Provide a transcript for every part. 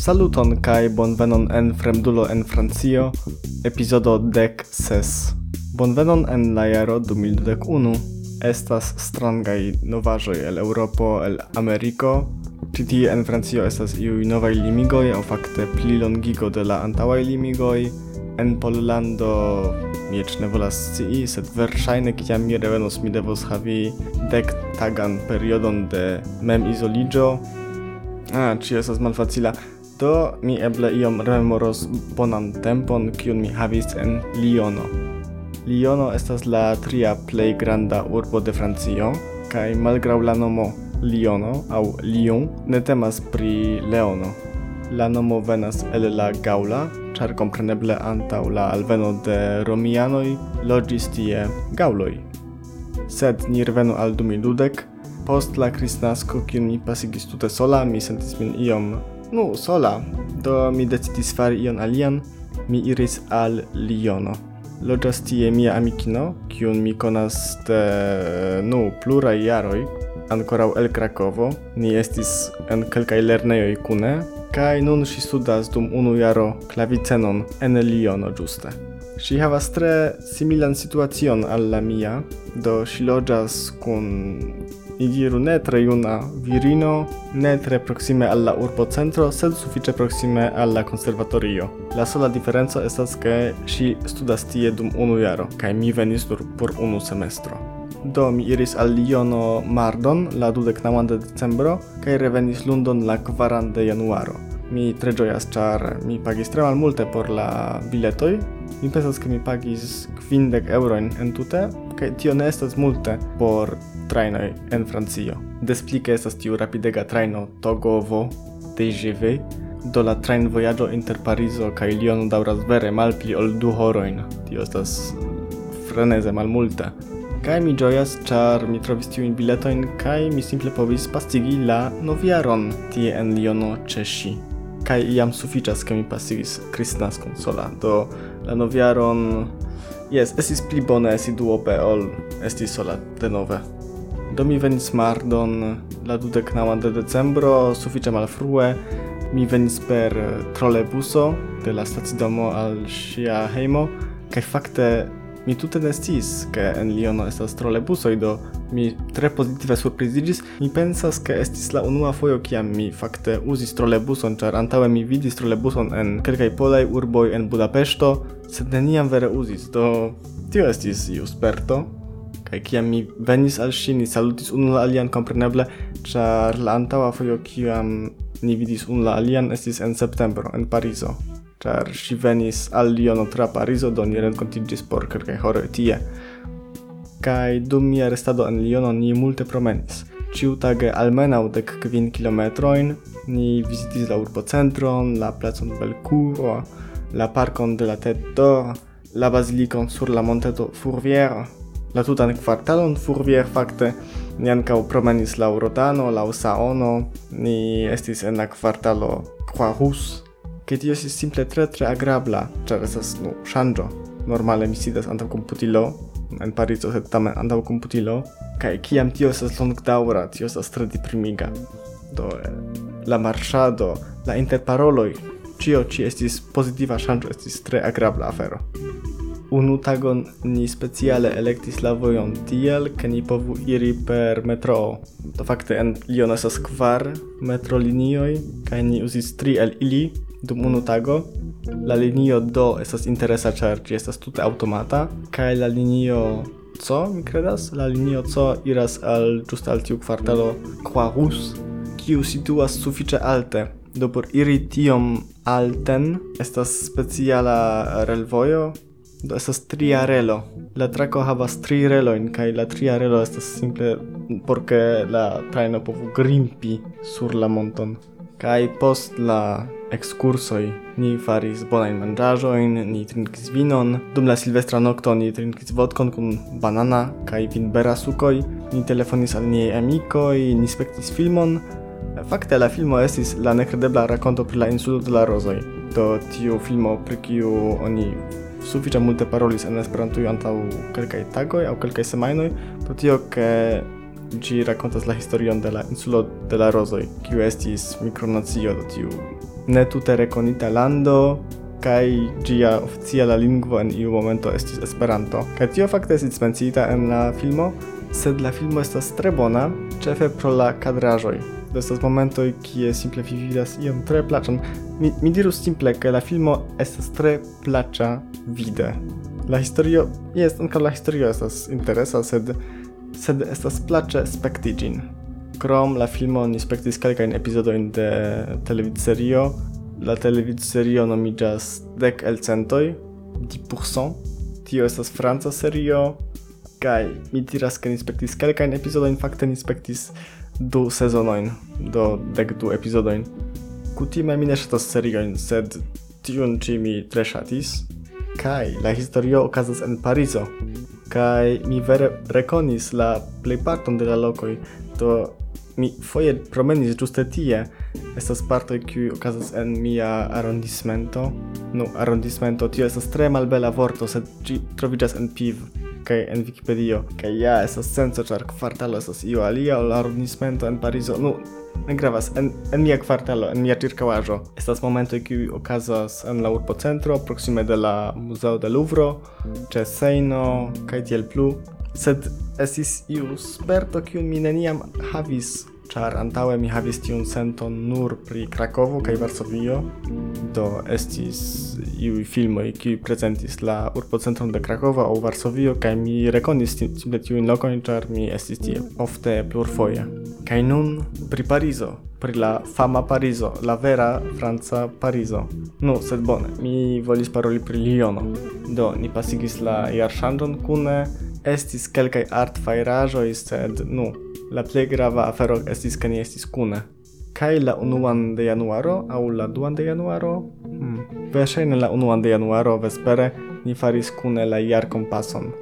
Saluton kai bonvenon en Fremdulo en Francio, epizodo dec ses. Bonvenon en la jaro 2021. Estas strangai novaĵoj el Europo, el Ameriko. Ĉi en Francio estas iuj novaj limigoj aŭ fakte plilongigo de la antaŭaj limigoj. En Pollando mi eĉ ne volas scii, sed verŝajne kiam mi revenos mi devos havi dek tagan periodon de mem izoliĝo. Ah, ĉio estas malfacila do mi eble iom rememoros bonan tempon kiun mi havis en Liono. Liono estas la tria plej granda urbo de Francio kaj malgraŭ la nomo Liono au Lyon ne temas pri Leono. La nomo venas el la gaula, ĉar kompreneble antaŭ la alveno de romianoj loĝis tie gaŭloj. Sed ni revenu al dumi dudek, post la kristnasko kiun mi pasigis tute sola, mi sentis min iom nu, sola, do mi decidis fari ion alian, mi iris al Liono. Loĝas tie mia amikino, kiun mi konas de, nu, pluraj jaroj, ankoraŭ el Krakovo. Ni estis en kelkaj lernejoj kune, kaj nun ŝi studas dum unu jaro klavicenon en Liono ĝuste. Ŝi havas tre similan situacion al la mia, do ŝi loĝas kun Igiru ne tre juna virino, ne tre proxime alla urbo centro, sed suffice proxime alla conservatorio. La sola differenza estas che si studas tie dum unu jaro kaj mi venis nur por unu semestro. Do mi iris al Liono mardon la dudeknaŭan de decembro kaj revenis London la 4 de januaro. Mi tre gioias, char mi pagis tre malmulte por la biletoi, Mi pensas che mi pagis kvindek eurojn entute kaj tio ne estas multe por trajnoj en Francio. Des estas tiu rapidega traino Togovo TGV, do la trajnvojaĝo inter Parizo kaj Liono daŭras vere malpli ol du horojn. Tio estas freneze malmulta. Kaj mi ĝojas, ĉar mi trovis tiujn biletojn kaj mi simple povis pastigi la noviaron tie en Liono ĉe ŝi. Kaj jam sufiĉas, ke mi pasigis kristnaskon sola, do la noviaron... Yes, estis pli bone esti duope ol esti sola denove. Do mi venis mardon la dudek de decembro, suficie malfrue. Mi venis per trolebuso de la stacidomo al sia heimo, kai fakte mi tute ne sciis ke en Liono estas trolebusoj do mi tre pozitive surprizigis. Mi pensas ke estis la unua fojo kiam mi fakte uzis trolebuson, ĉar antaŭe mi vidis trolebuson en kelkaj polaj urboj en Budapeŝto, sed neniam vere uzis. Do tio estis jusperto. kai kiam mi venis al ŝi, ni salutis unu la alian kompreneble, ĉar la antaŭa fojo kiam ni vidis unu la alian estis en septembro en Parizo char si venis al Liono tra Parizo, do ni rencontigis por kelkaj horoj tie. Kaj dum mia restado en Liono ni multe promenis. Ĉiutage almenaŭ dek kvin kilometrojn ni vizitis la urbocentron, la placon Belcour la parkon de la Tête d'Or, la basilicon sur la monteto Fourvière, la tutan kvartalon Furvier fakte ni ancau promenis la Rodano, la Saono, ni estis en la kvartalo Croix-Rousse, Ke tio estis simple tre tre agrabla, ĉar estas nu ŝanĝo. Normale mi sidas antaŭ komputilo en Parizo, sed tamen antaŭ komputilo kaj kiam tio estas longdaŭra, tio estas tre deprimiga. Do eh, la marŝado, la interparoloj, ĉio ĉi estis pozitiva ŝanĝo, estis tre agrabla afero. Unu tagon ni speciale elektis la vojon tiel, ke ni povu iri per metro. To fakte en Lyon estas kvar metrolinioj, kaj ni uzis tri el ili, dum unu tago. La linio do estas interesa ĉar ĝi estas tute automata kaj la linio C, mi credas, la linio C iras al ĝuste al tiu kvartalo Quarus, kiu situas sufiĉe alte. Do por iri tiom alten estas speciala relvojo, do estas tria relo. La trako havas tri relojn kaj la tria relo estas simple porque la trajno povu grimpi sur la monton. Kai post la excursoi ni faris bonain mangiajoin, ni trinkis vinon, dum la silvestra nocto ni trinkis vodkon kun banana kai vinbera sukoj, ni telefonis al niaj amikoj, ni spektis filmon. Fakte la filmo estis la nekredebla rakonto pri la insulo de la rozoj. Do tiu filmo pri kiu oni sufiĉe multe parolis en Esperantujo antaŭ kelkaj tagoj aŭ kelkaj semajnoj, pro tio ke ĝi rakontas la historion de la insulo de la Rozoj, kiu estis mikronacio de tiu ne tute rekonita lando kaj ĝia oficiala lingvo en iu momento estis Esperanto. Kaj tio fakte estis menciita en la filmo, sed la filmo estas tre bona, ĉefe pro la kadraĵoj. Do estas momentoj kie simple vi vidas iom tre plaĉan. Mi, mi dirus simple, ke la filmo estas tre plaĉa vide. La historio, jes, ankaŭ la historio estas interesa, sed sed estas place spekti ĝin. Krom la filmo ni spektis kelkajn epizodojn de televidserio. La televidserio nomiĝas Dek elcentoj, 10%. Tio estas franca serio, kaj mi diras ke ni spektis kelkajn epizodojn, fakte ni spektis du sezonojn, do dek du epizodojn. Kutime mi ne ŝatas seriojn, sed tiun ĉi mi tre ŝatis. Kaj la historio okazas en Parizo, kai mi vere rekonis la plejparton de la lokoj do mi foje promenis ĝuste tie. Estas partoj kiuj okazas en mia arrondismento nu no, arrondismento tio estas tre malbela vorto sed ĝi troviĝas en piv kai en Wikipedio. kai ja estas senso char kvartalo estas io alia ol arondismento en Parizo. Nu, ne gravas en en mia kvartalo, en mia ĉirkaŭaĵo. Estas momento ki okazas en la urbo centro proxime de la Muzeo de Louvro, che seino kai tiel plu. Sed esis iu sperto kiun mi neniam havis char antaue mi havis tiun senton nur pri Krakovo kaj Varsovio, do estis iu filmoj kiuj prezentis la urbocentron de Krakovo aŭ Varsovio kaj mi rekonis simple tiujn lokojn, ĉar mi estis tie ofte plurfoje. Kaj nun pri Parizo, pri la fama Parizo, la vera franca Parizo. Nu, sed bone, mi volis paroli pri Liono. Do, ni pasigis la jarŝanĝon kune, estis kelkaj artfajraĵoj, sed nu, La plej grava afero estis ke ni estis kune. Kaj la unuan de januaro aŭ la duan de januaro? Hmm. Verŝajne la unuan de januaro vespere ni faris kune la jarkompason.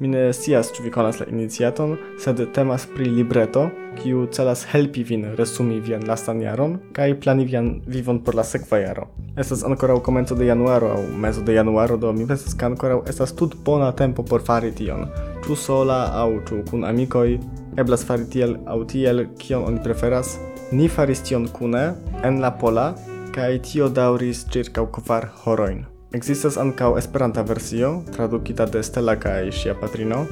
Mi ne scias ĉu vi konas la iniciaton, sed temas pri libreto, kiu celas helpi vin resumi vian lastan jaron kaj plani vian vivon por la sekva jaro. Estas ankoraŭ komenco de januaro aŭ mezo de januaro, do mi pensas ke ankoraŭ estas tut bona tempo por fari tion ĉu sola aŭ ĉu kun amikoj. Eblas fari tiel aŭ tiel, kion oni preferas. Ni faris tion kune en la pola kaj tio daŭris ĉirkaŭ kvar horojn. Ekzistas ankaŭ Esperanta versio tradukita de Stella kaj ŝia patrino,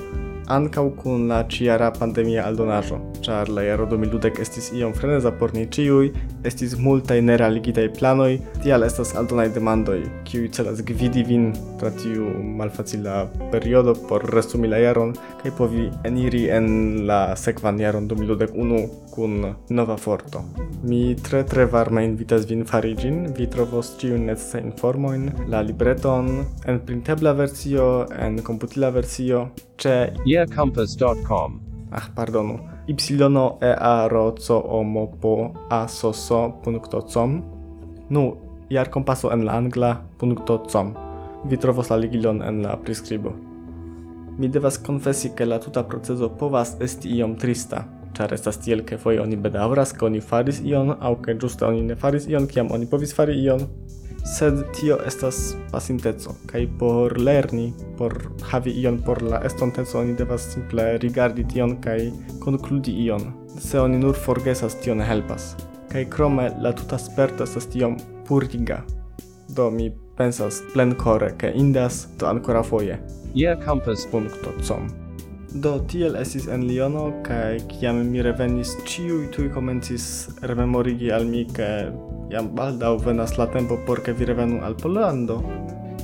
ankaŭ kun la ĉiara pandemia aldonaĵo, ĉar la jaro 2020 estis iom freneza por ni ĉiuj, estis multaj nerealigitaj planoj, tial estas aldonaj demandoj, kiuj celas gvidi vin tra tiu malfacila periodo por resumi la jaron kaj povi eniri en la sekvan jaron 2021 kun nova forto. Mi tre tre varme invitas vin farigin, vi trovos ciun necessa informoin, la libreton, en printebla versio, en computila versio, ce yearcompass.com. Ach, pardonu, yearcompass.com. Nu, yearcompasso en la angla, punto com. Vi trovos la ligilon en la prescribo. Mi devas confessi che la tuta proceso povas esti iom trista, Ĉar estas tiel, ke foje oni bedaŭras, ke oni faris ion, aŭ ke oni ne faris ion, kiam oni povis fari ion. Sed tio estas pasinteco, kaj por lerni, por havi ion por la estonteco, oni devas simple rigardi tion kaj konkludi ion. Se oni nur forgesas, tio ne helpas. Kaj krome la tuta sperto estas tiom puriga. Do mi pensas plenkore, ke indas to ancora foje. Ia yeah, campus. Punkto com. Do tiel estis en Liono kaj kiam mi revenis ĉiuj tuj komencis rememorigi al mi ke jam baldaŭ venas la tempo por ke vi revenu al Pollando.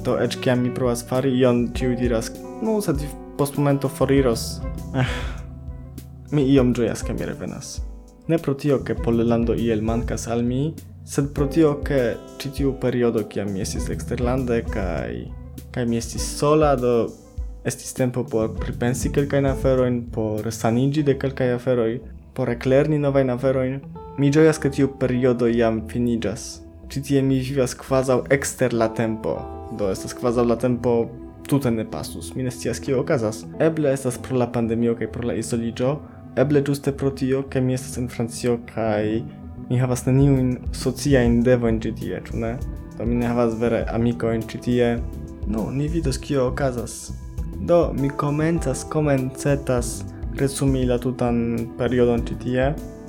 Do eĉ kiam mi provas fari ion ĉiuj diras "No, sed vi post momento foriros." Eh, mi iom ĝojas ke mi revenas. Ne pro tio ke Pollando iel mankas al mi, sed pro tio ke ĉi tiu periodo kiam mi estis eksterlande kaj kaj mi estis sola do estis tempo por pripensi kelkajn aferojn, por saniĝi de kelkaj aferoj, por eklerni novajn aferojn. Mi ĝojas, ke tiu periodo jam finiĝas. Ĉi tie mi vivas kvazaŭ ekster la tempo, do estas kvazaŭ la tempo tute ne pasus. Mi ne scias kio okazas. Eble estas pro la pandemio kaj pro la izoliĝo, eble ĝuste pro tio, ke mi estas en Francio kaj mi havas neniujn sociajn devojn ĉi tie, ĉu ne? Do mi ne havas vere amikojn ĉi tie. No, ni vidos kio okazas. Do, mi komencas, komencetas resumi la tutan periodon ĉi tie,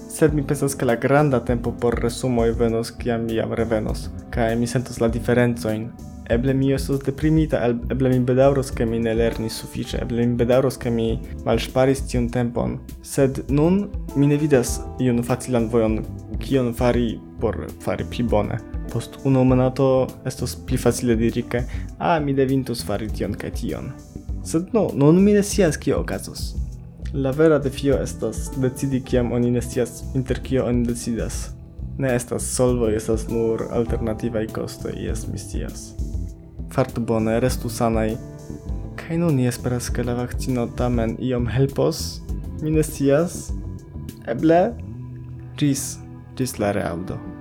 sed mi pensas che la granda tempo por resumoi venos kiam mi jam revenos, kaj mi sentos la diferenzoin. Eble mi estos deprimita, eble mi bedauros ke mi ne lernis sufiĉe, eble mi bedauros ke mi malŝparis tiun tempon, sed nun mi ne vidas iun facilan vojon kion fari por fari pli bone. Post unu monato estos pli facile diri ke a mi devintus fari tion kaj tion. Sed no, nun mi ne scias kio okazos. La vera defio estas decidi kiam oni ne scias inter kio oni decidas. Ne estas solvo, estas nur alternativaj kostoj, jes mi scias. Fartu bone, restu sanaj. Kaj nun ni esperas, ke la vakcino tamen iom helpos? Mi ne scias. Eble? Ĝis, ĝis la reaŭdo.